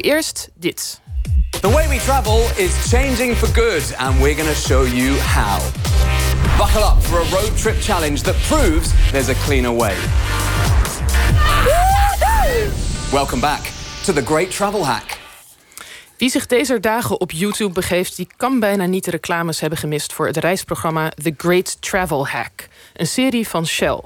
Eerst dit. The way we travel is changing for good, and we're going to show you how. Buckle up for a road trip challenge that proves there's a cleaner way. Welcome back to the Great Travel Hack. Wie zich deze dagen op YouTube begeeft, die kan bijna niet de reclames hebben gemist voor het reisprogramma The Great Travel Hack, een serie van Shell.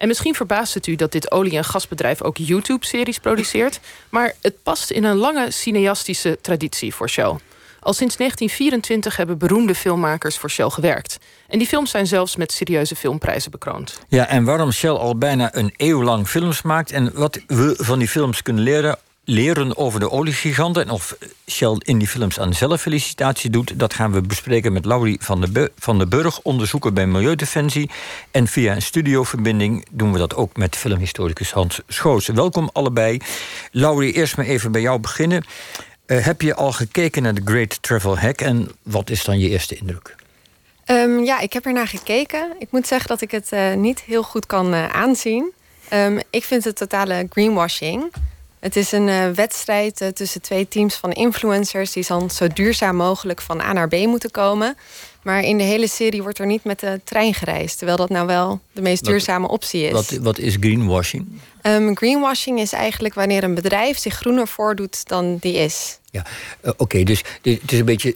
En misschien verbaast het u dat dit olie- en gasbedrijf ook YouTube-series produceert, maar het past in een lange cineastische traditie voor Shell. Al sinds 1924 hebben beroemde filmmakers voor Shell gewerkt. En die films zijn zelfs met serieuze filmprijzen bekroond. Ja, en waarom Shell al bijna een eeuw lang films maakt en wat we van die films kunnen leren leren over de oliegiganten en of Shell in die films aan zelffelicitatie doet, dat gaan we bespreken met Laurie van, de van den Burg, onderzoeker bij Milieudefensie. En via een studioverbinding doen we dat ook met filmhistoricus Hans Schoos. Welkom allebei. Laurie, eerst maar even bij jou beginnen. Uh, heb je al gekeken naar de Great Travel Hack en wat is dan je eerste indruk? Um, ja, ik heb er naar gekeken. Ik moet zeggen dat ik het uh, niet heel goed kan uh, aanzien. Um, ik vind het totale greenwashing. Het is een uh, wedstrijd uh, tussen twee teams van influencers die dan zo duurzaam mogelijk van A naar B moeten komen. Maar in de hele serie wordt er niet met de trein gereisd, terwijl dat nou wel de meest duurzame optie is. Wat, wat is greenwashing? Um, greenwashing is eigenlijk wanneer een bedrijf zich groener voordoet dan die is. Ja, uh, oké, okay, dus het is een beetje.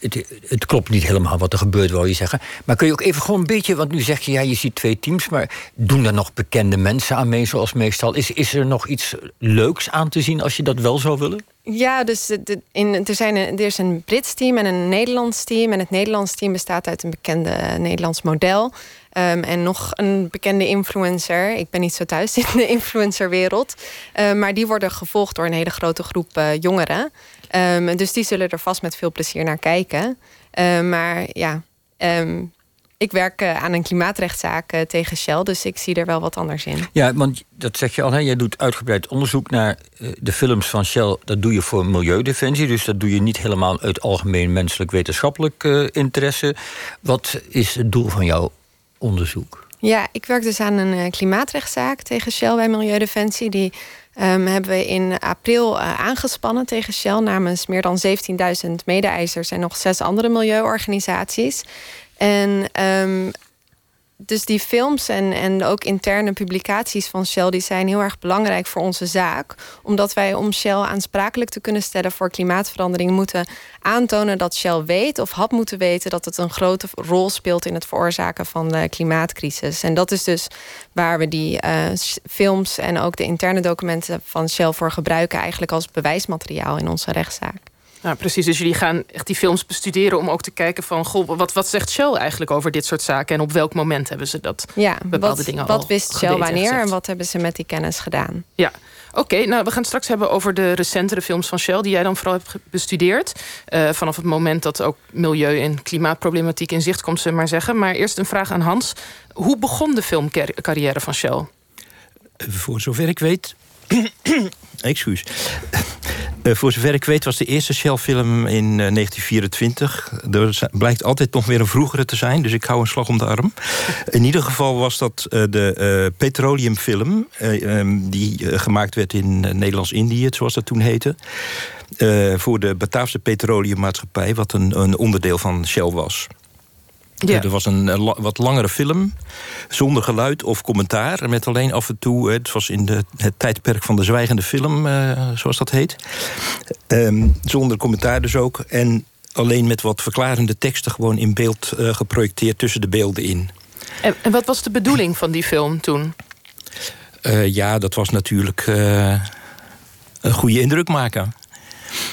Het, het, klopt niet helemaal wat er gebeurt, wil je zeggen. Maar kun je ook even gewoon een beetje. Want nu zeg je ja, je ziet twee teams. Maar doen er nog bekende mensen aan mee, zoals meestal? Is, is er nog iets leuks aan te zien als je dat wel zou willen? Ja, dus in, er, zijn er is een Brits team en een Nederlands team. En het Nederlands team bestaat uit een bekende Nederlands model. Um, en nog een bekende influencer. Ik ben niet zo thuis in de influencerwereld. Um, maar die worden gevolgd door een hele grote groep uh, jongeren. Um, dus die zullen er vast met veel plezier naar kijken. maar ja, ik werk uh, aan een klimaatrechtszaak uh, tegen Shell. Dus ik zie er wel wat anders in. Ja, want dat zeg je al. Hè? Jij doet uitgebreid onderzoek naar de films van Shell. Dat doe je voor milieudefensie. Dus dat doe je niet helemaal uit algemeen menselijk wetenschappelijk interesse. Wat is het doel van jouw onderzoek? Ja, ik werk dus aan een klimaatrechtszaak tegen Shell bij Milieudefensie. Die um, hebben we in april uh, aangespannen tegen Shell namens meer dan 17.000 mede-eisers en nog zes andere milieuorganisaties. En um, dus die films en, en ook interne publicaties van Shell... die zijn heel erg belangrijk voor onze zaak. Omdat wij om Shell aansprakelijk te kunnen stellen voor klimaatverandering... moeten aantonen dat Shell weet of had moeten weten... dat het een grote rol speelt in het veroorzaken van de klimaatcrisis. En dat is dus waar we die uh, films en ook de interne documenten van Shell voor gebruiken... eigenlijk als bewijsmateriaal in onze rechtszaak. Ja, precies. Dus jullie gaan echt die films bestuderen om ook te kijken van... Goh, wat, wat zegt Shell eigenlijk over dit soort zaken... en op welk moment hebben ze dat ja, bepaalde wat, dingen wat al wist Shell wanneer en wat hebben ze met die kennis gedaan? Ja, oké. nou, we gaan het straks hebben over de recentere films van Shell... die jij dan vooral hebt bestudeerd. Uh, vanaf het moment dat ook milieu- en klimaatproblematiek in zicht komt, ze maar zeggen. Maar eerst een vraag aan Hans. Hoe begon de filmcarrière van Shell? Voor zover ik weet... Excuus. Uh, voor zover ik weet was de eerste Shell-film in uh, 1924. Er blijkt altijd nog weer een vroegere te zijn, dus ik hou een slag om de arm. In ieder geval was dat uh, de petroleumfilm... Um, die gemaakt werd in Nederlands-Indië, zoals dat toen heette. voor de Bataafse Petroleummaatschappij, wat een, een onderdeel van Shell was. Ja. Er was een wat langere film, zonder geluid of commentaar. Met alleen af en toe, het was in de, het tijdperk van de zwijgende film, uh, zoals dat heet. Um, zonder commentaar dus ook. En alleen met wat verklarende teksten gewoon in beeld uh, geprojecteerd tussen de beelden in. En, en, wat was de bedoeling van die film toen? Uh, ja, dat was natuurlijk een goede indruk maken.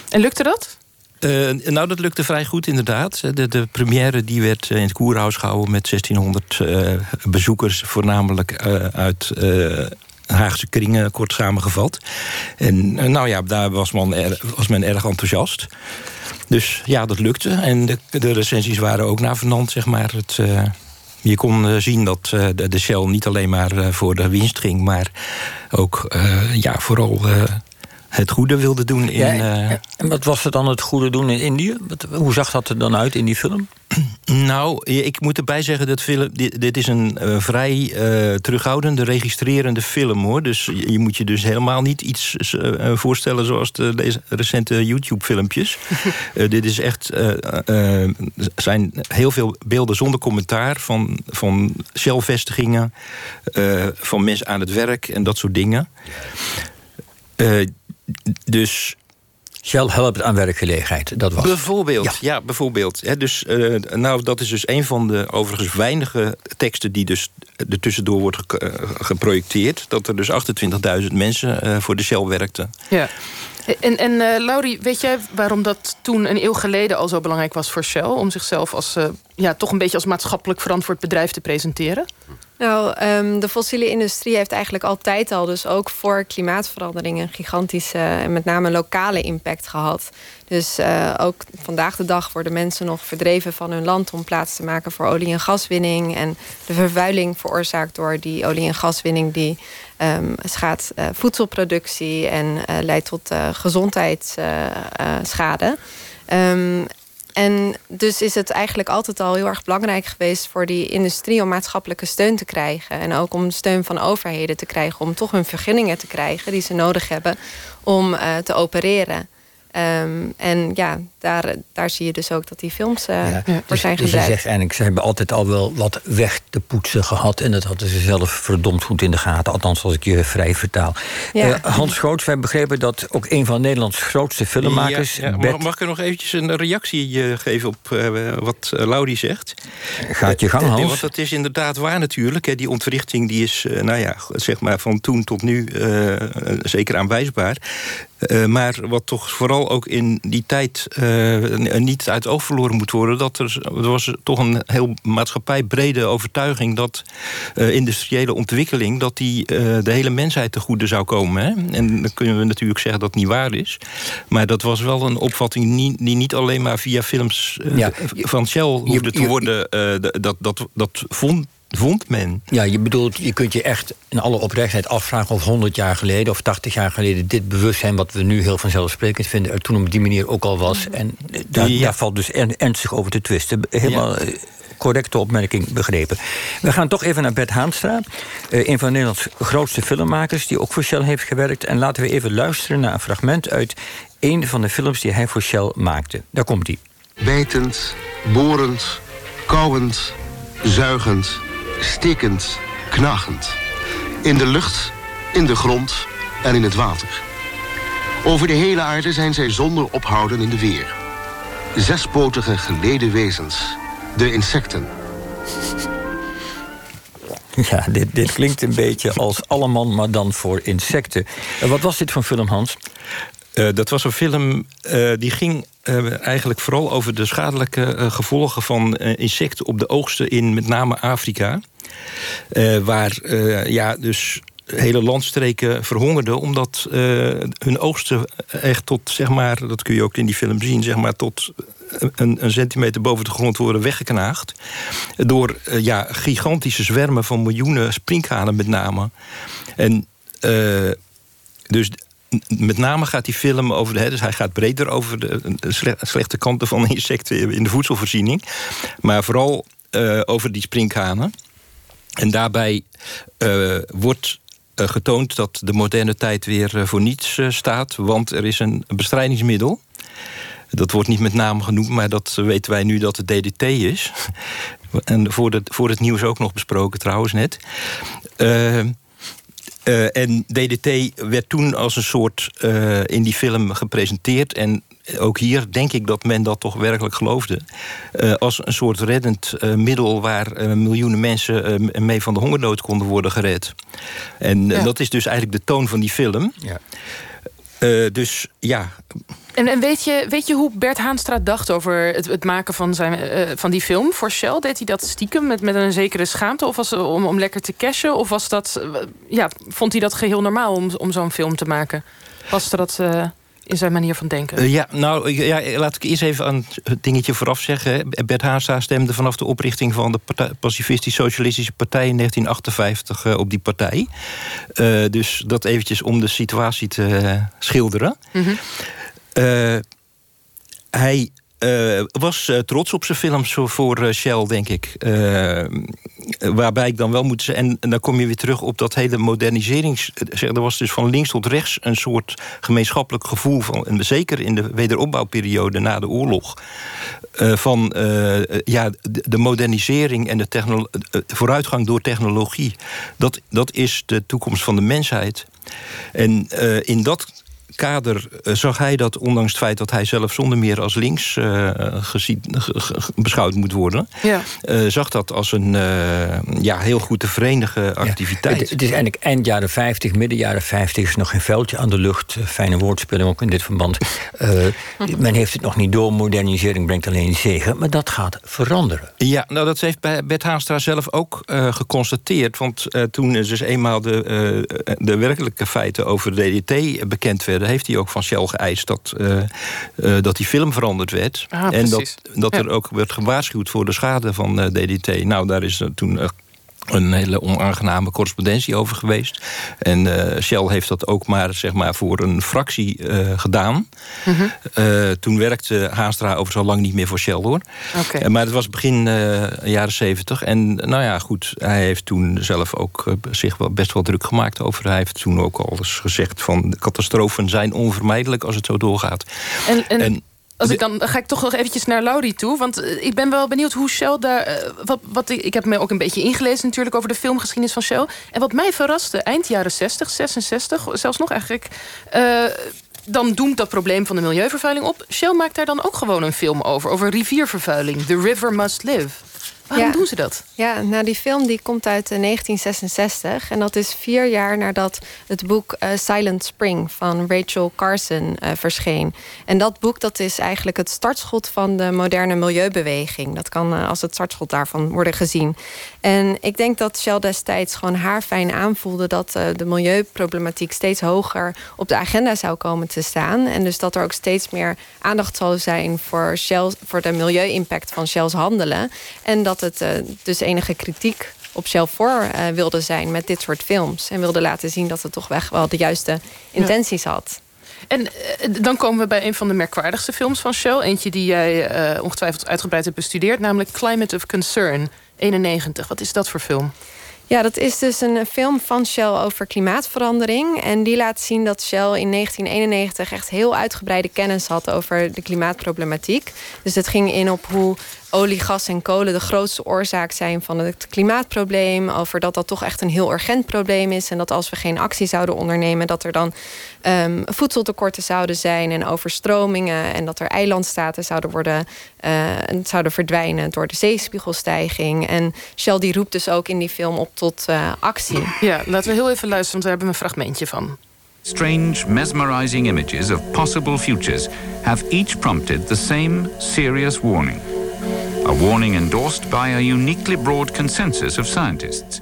En lukte dat? Uh, nou, dat lukte vrij goed inderdaad. De, de première die werd in het Koerhuis gehouden met 1600 uh, bezoekers, voornamelijk uit Haagse kringen, kort samengevat. En nou ja, daar was men, was men erg enthousiast. Dus ja, dat lukte. En de, de recensies waren ook navenant, zeg maar. Het, je kon zien dat de, de Shell niet alleen maar voor de winst ging, maar ook ja, vooral het goede wilde doen in. Ja, en wat was het dan het goede doen in Indië? hoe zag dat er dan uit in die film? Nou, ik moet erbij zeggen dat film, dit, dit is een uh, vrij uh, terughoudende, registrerende film hoor. Dus je, je, moet je dus helemaal niet iets uh, voorstellen zoals de, deze recente YouTube-filmpjes. dit is echt. zijn heel veel beelden zonder commentaar van, van Shell-vestigingen, van mensen aan het werk en dat soort dingen. Dus Shell helpt aan werkgelegenheid, dat was Bijvoorbeeld, ja, bijvoorbeeld. dus, uh, nou, dat is dus een van de overigens weinige teksten... die dus er tussendoor wordt ge uh, geprojecteerd. Dat er dus 28.000 mensen uh, voor de Shell werkten. Ja. En, en uh, Laurie, weet jij waarom dat toen een eeuw geleden al zo belangrijk was voor Shell... om zichzelf als, ja, toch een beetje als maatschappelijk verantwoord bedrijf te presenteren? Nou, um, de fossiele industrie heeft eigenlijk altijd al, dus ook voor klimaatverandering, een gigantische en met name lokale impact gehad. Dus uh, ook vandaag de dag worden mensen nog verdreven van hun land om plaats te maken voor olie- en gaswinning. En de vervuiling veroorzaakt door die olie- en gaswinning, die um, schaadt uh, voedselproductie en uh, leidt tot gezondheidsschade. Um, en dus is het eigenlijk altijd al heel erg belangrijk geweest voor die industrie om maatschappelijke steun te krijgen. En ook om steun van overheden te krijgen om toch hun vergunningen te krijgen die ze nodig hebben om uh, te opereren. Um, en ja, daar, daar zie je dus ook dat die films uh, ja, voor dus, zijn dus gebruikt. je zegt eigenlijk, ze hebben altijd al wel wat weg te poetsen gehad. En dat hadden ze zelf verdomd goed in de gaten. Althans, als ik je vrij vertaal. Ja. Uh, Hans Groots, wij begrepen dat ook een van Nederlands grootste filmmakers... Ja, mag, mag, ik er nog eventjes een reactie uh, geven op wat Laurie zegt? Gaat je gang, Hans. Want dat is inderdaad waar natuurlijk. Hè. Die ontwrichting die is, nou ja, zeg maar van toen tot nu zeker aanwijsbaar. Uh, maar wat toch vooral ook in die tijd uh, niet uit oog verloren moet worden... dat er, er was toch een heel maatschappijbrede overtuiging... dat uh, industriële ontwikkeling dat die, de hele mensheid te goede zou komen. Hè? En dan kunnen we natuurlijk zeggen dat het niet waar is. Maar dat was wel een opvatting die, die niet alleen maar via films ja, van Shell hoefde te worden... dat, dat, dat vond vond men. Ja, je bedoelt, je kunt je echt in alle oprechtheid afvragen of 100 jaar geleden of 80 jaar geleden dit bewustzijn wat we nu heel vanzelfsprekend vinden, er toen op die manier ook al was. En daar, ja. daar valt dus ernstig over te twisten. Helemaal. Ja correcte opmerking begrepen. We gaan toch even naar Bert Haanstra. Uh, een van Nederlands grootste filmmakers... die ook voor Shell heeft gewerkt. En laten we even luisteren naar een fragment... uit een van de films die hij voor Shell maakte. Daar komt hij. Bijtend, borend, kauwend, zuigend stikkend, knagend. In de lucht, in de grond en in het water. Over de hele aarde zijn zij zonder ophouden in de weer. Zespotige geleden wezens, de insecten. Ja, dit, dit klinkt een beetje als Alleman, maar dan voor insecten. Uh, wat was dit voor film, Hans? Uh, dat was een film uh, die ging uh, eigenlijk vooral over de schadelijke gevolgen van insecten op de oogsten in met name Afrika. waar ja, dus hele landstreken verhongerden omdat hun oogsten echt tot, zeg maar, dat kun je ook in die film zien, zeg maar, tot een, een, centimeter boven de grond worden weggeknaagd. Door ja, gigantische zwermen van miljoenen sprinkhanen met name. En dus met name gaat die film over de. Dus hij gaat breder over de, slechte kanten van insecten in de voedselvoorziening. Maar vooral uh, over die sprinkhanen. En daarbij uh, wordt uh, getoond dat de moderne tijd weer voor niets staat. Want er is een bestrijdingsmiddel. Dat wordt niet met naam genoemd, maar dat weten wij nu dat het DDT is. En voor, de, voor het nieuws ook nog besproken trouwens net. Uh, en DDT werd toen als een soort uh, in die film gepresenteerd. En ook hier denk ik dat men dat toch werkelijk geloofde. Uh, als een soort reddend middel waar miljoenen mensen mee van de hongernood konden worden gered. En ja. dat is dus eigenlijk de toon van die film. Ja. dus ja. En, en weet, je, weet je hoe Bert Haanstra dacht over het, het maken van, zijn, uh, van die film voor Shell? Deed hij dat stiekem met, met een zekere schaamte? Of was het om, om lekker te cashen? Of was dat, uh, ja, vond hij dat geheel normaal om, om zo'n film te maken? Paste dat... Uh... in zijn manier van denken. Uh, ja, nou, ja, laat ik eerst even een dingetje vooraf zeggen. Bert Haastra stemde vanaf de oprichting van de Pacifistisch-Socialistische Partij in 1958 uh, op die partij. Uh, dus dat eventjes om de situatie te schilderen. Mm -hmm. Hij uh, was uh, trots op zijn films voor Shell, denk ik. waarbij ik dan wel moet zeggen... En, dan kom je weer terug op dat hele moderniserings... Er was dus van links tot rechts een soort gemeenschappelijk gevoel... van, zeker in de wederopbouwperiode na de oorlog... van ja, de, de, modernisering en de vooruitgang door technologie... Dat, dat is de toekomst van de mensheid. En in dat kader uh, zag hij dat, ondanks het feit dat hij zelf zonder meer als links uh, gezien, beschouwd moet worden, ja. uh, zag dat als een ja, heel goed te verenigen activiteit. Ja, het, het, is eigenlijk eind jaren 50, midden jaren 50 is nog geen veldje aan de lucht. Fijne woordspeling ook in dit verband. men heeft het nog niet door, modernisering brengt alleen zegen, maar dat gaat veranderen. Ja, nou dat heeft Bert Haastra zelf ook geconstateerd, want toen dus eenmaal de, de werkelijke feiten over de DDT bekend werden heeft hij ook van Shell geëist dat, uh, uh, dat die film veranderd werd. Ah, en dat, dat er ook werd gewaarschuwd voor de schade van eh, DDT. Nou, daar is toen een hele onaangename correspondentie over geweest. En uh, Shell heeft dat ook maar, zeg maar voor een fractie uh, gedaan. Mm -hmm. uh, toen werkte Haastra overigens al lang niet meer voor Shell hoor. Okay. maar het was begin jaren zeventig. En nou ja, goed, hij heeft toen zelf ook zich wel best wel druk gemaakt over. Hij heeft toen ook al eens gezegd van catastrofen zijn onvermijdelijk als het zo doorgaat. en, en... en als ik dan, dan ga ik toch nog eventjes naar Laurie toe. Want eh, ik ben wel benieuwd hoe Shell daar... Uh, wat, wat, ik heb me ook een beetje ingelezen natuurlijk... over de filmgeschiedenis van Shell. En wat mij verraste, eind jaren 60, 66... zelfs nog eigenlijk... Uh, dan doemt dat probleem van de milieuvervuiling op. Shell maakt daar dan ook gewoon een film over. Over riviervervuiling. The River Must Live. Waarom doen ze dat? Ja, nou die film die komt uit 1966. En dat is vier jaar nadat het boek uh, Silent Spring van Rachel Carson uh, verscheen. En dat boek dat is eigenlijk het startschot van de moderne milieubeweging. Dat kan uh, als het startschot daarvan worden gezien. En ik denk dat Shell destijds gewoon haar fijn aanvoelde... dat de milieuproblematiek steeds hoger op de agenda zou komen te staan. En dus dat er ook steeds meer aandacht zal zijn... voor, Shell, voor de milieu-impact van Shell's handelen. En dat het uh, dus enige kritiek op Shell voor uh, wilde zijn met dit soort films. En wilde laten zien dat het toch weg wel de juiste intenties had. En uh, dan komen we bij een van de merkwaardigste films van Shell. Eentje die jij ongetwijfeld uitgebreid hebt bestudeerd. Namelijk Climate of Concern, 91. Wat is dat voor film? Ja, dat is dus een film van Shell over klimaatverandering. En die laat zien dat Shell in 1991 echt heel uitgebreide kennis had over de klimaatproblematiek. Dus het ging in op hoe olie, gas en kolen de grootste oorzaak zijn van het klimaatprobleem. Over dat dat toch echt een heel urgent probleem is. En dat als we geen actie zouden ondernemen, dat er dan um, voedseltekorten zouden zijn en overstromingen. En dat er eilandstaten zouden worden uh, zouden verdwijnen door de zeespiegelstijging. En Shell die roept dus ook in die film op tot uh, actie. Ja, laten we heel even luisteren, want we hebben een fragmentje van. Strange, mesmerizing images of possible futures have each prompted the same serious warning. A warning endorsed by a uniquely broad consensus of scientists.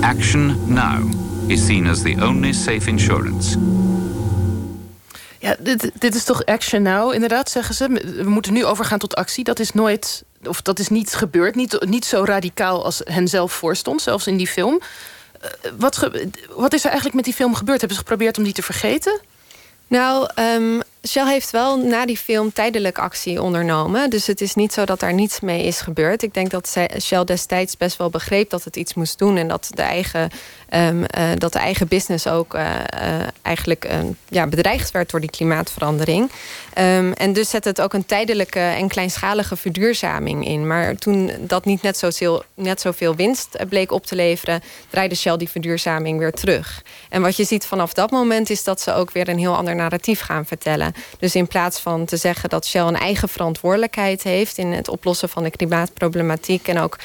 Action now is seen as the only safe insurance. Ja, dit, dit is toch action now, inderdaad, zeggen ze. We moeten nu overgaan tot actie. Dat is nooit, of dat is niet gebeurd. Niet, niet zo radicaal als hen zelf voorstond, zelfs in die film. Uh, wat, wat is er eigenlijk met die film gebeurd? Hebben ze geprobeerd om die te vergeten? Nou, um, Shell heeft wel na die film tijdelijk actie ondernomen. Dus het is niet zo dat daar niets mee is gebeurd. Ik denk dat Shell destijds best wel begreep dat het iets moest doen. En dat de eigen, um, uh, dat de eigen business ook uh, uh, eigenlijk ja, bedreigd werd door die klimaatverandering. Um, en dus zette het ook een tijdelijke en kleinschalige verduurzaming in. Maar toen dat niet net, zo net zoveel winst bleek op te leveren, draaide Shell die verduurzaming weer terug. En wat je ziet vanaf dat moment is dat ze ook weer een heel ander narratief gaan vertellen. Dus in plaats van te zeggen dat Shell een eigen verantwoordelijkheid heeft in het oplossen van de klimaatproblematiek en ook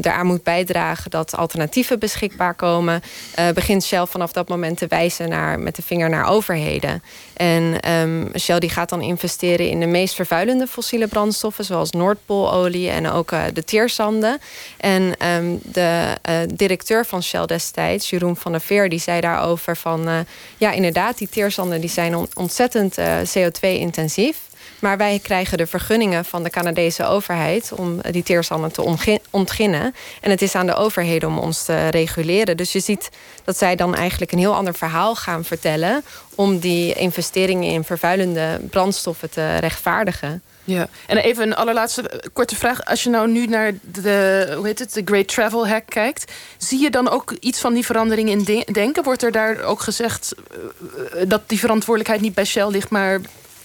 daaraan moet bijdragen dat alternatieven beschikbaar komen, uh, begint Shell vanaf dat moment te wijzen naar, met de vinger naar overheden. En um, Shell die gaat dan investeren in de meest vervuilende fossiele brandstoffen, zoals Noordpoololie en ook uh, de teerzanden. En um, de directeur van Shell destijds, Jeroen van der Veer, die zei daarover van ja, inderdaad, die teerzanden die zijn ontzettend CO2-intensief. Maar wij krijgen de vergunningen van de Canadese overheid om die teerzanden te ontginnen. En het is aan de overheden om ons te reguleren. Dus je ziet dat zij dan eigenlijk een heel ander verhaal gaan vertellen om die investeringen in vervuilende brandstoffen te rechtvaardigen. Ja, en even een allerlaatste korte vraag. Als je nou nu naar de, hoe heet het, de Great Travel Hack kijkt, zie je dan ook iets van die verandering in denken? Wordt er daar ook gezegd uh, dat die verantwoordelijkheid niet bij Shell ligt, maar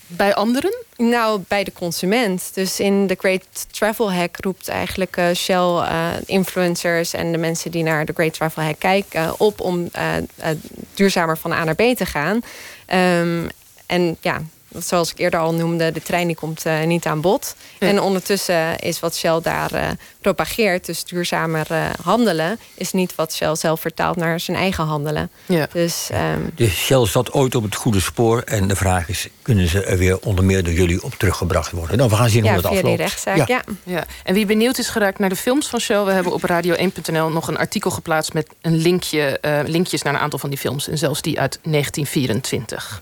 bij anderen? Nou, bij de consument. Dus in de Great Travel Hack roept eigenlijk uh, Shell uh, influencers en de mensen die naar de Great Travel Hack kijken uh, op om duurzamer van A naar B te gaan. Um, en ja, zoals ik eerder al noemde, de trein die komt uh, niet aan bod. En ondertussen is wat Shell daar uh, propageert, dus duurzamer uh, handelen, is niet wat Shell zelf vertaalt naar zijn eigen handelen. Ja. Dus, um... dus Shell zat ooit op het goede spoor. En de vraag is, kunnen ze er weer onder meer door jullie op teruggebracht worden? Nou, we gaan zien ja, hoe dat afloopt. Die rechtszaak, ja. ja. Ja. En wie benieuwd is geraakt naar de films van Shell, we hebben op radio1.nl nog een artikel geplaatst met een linkje, linkjes naar een aantal van die films. En zelfs die uit 1924.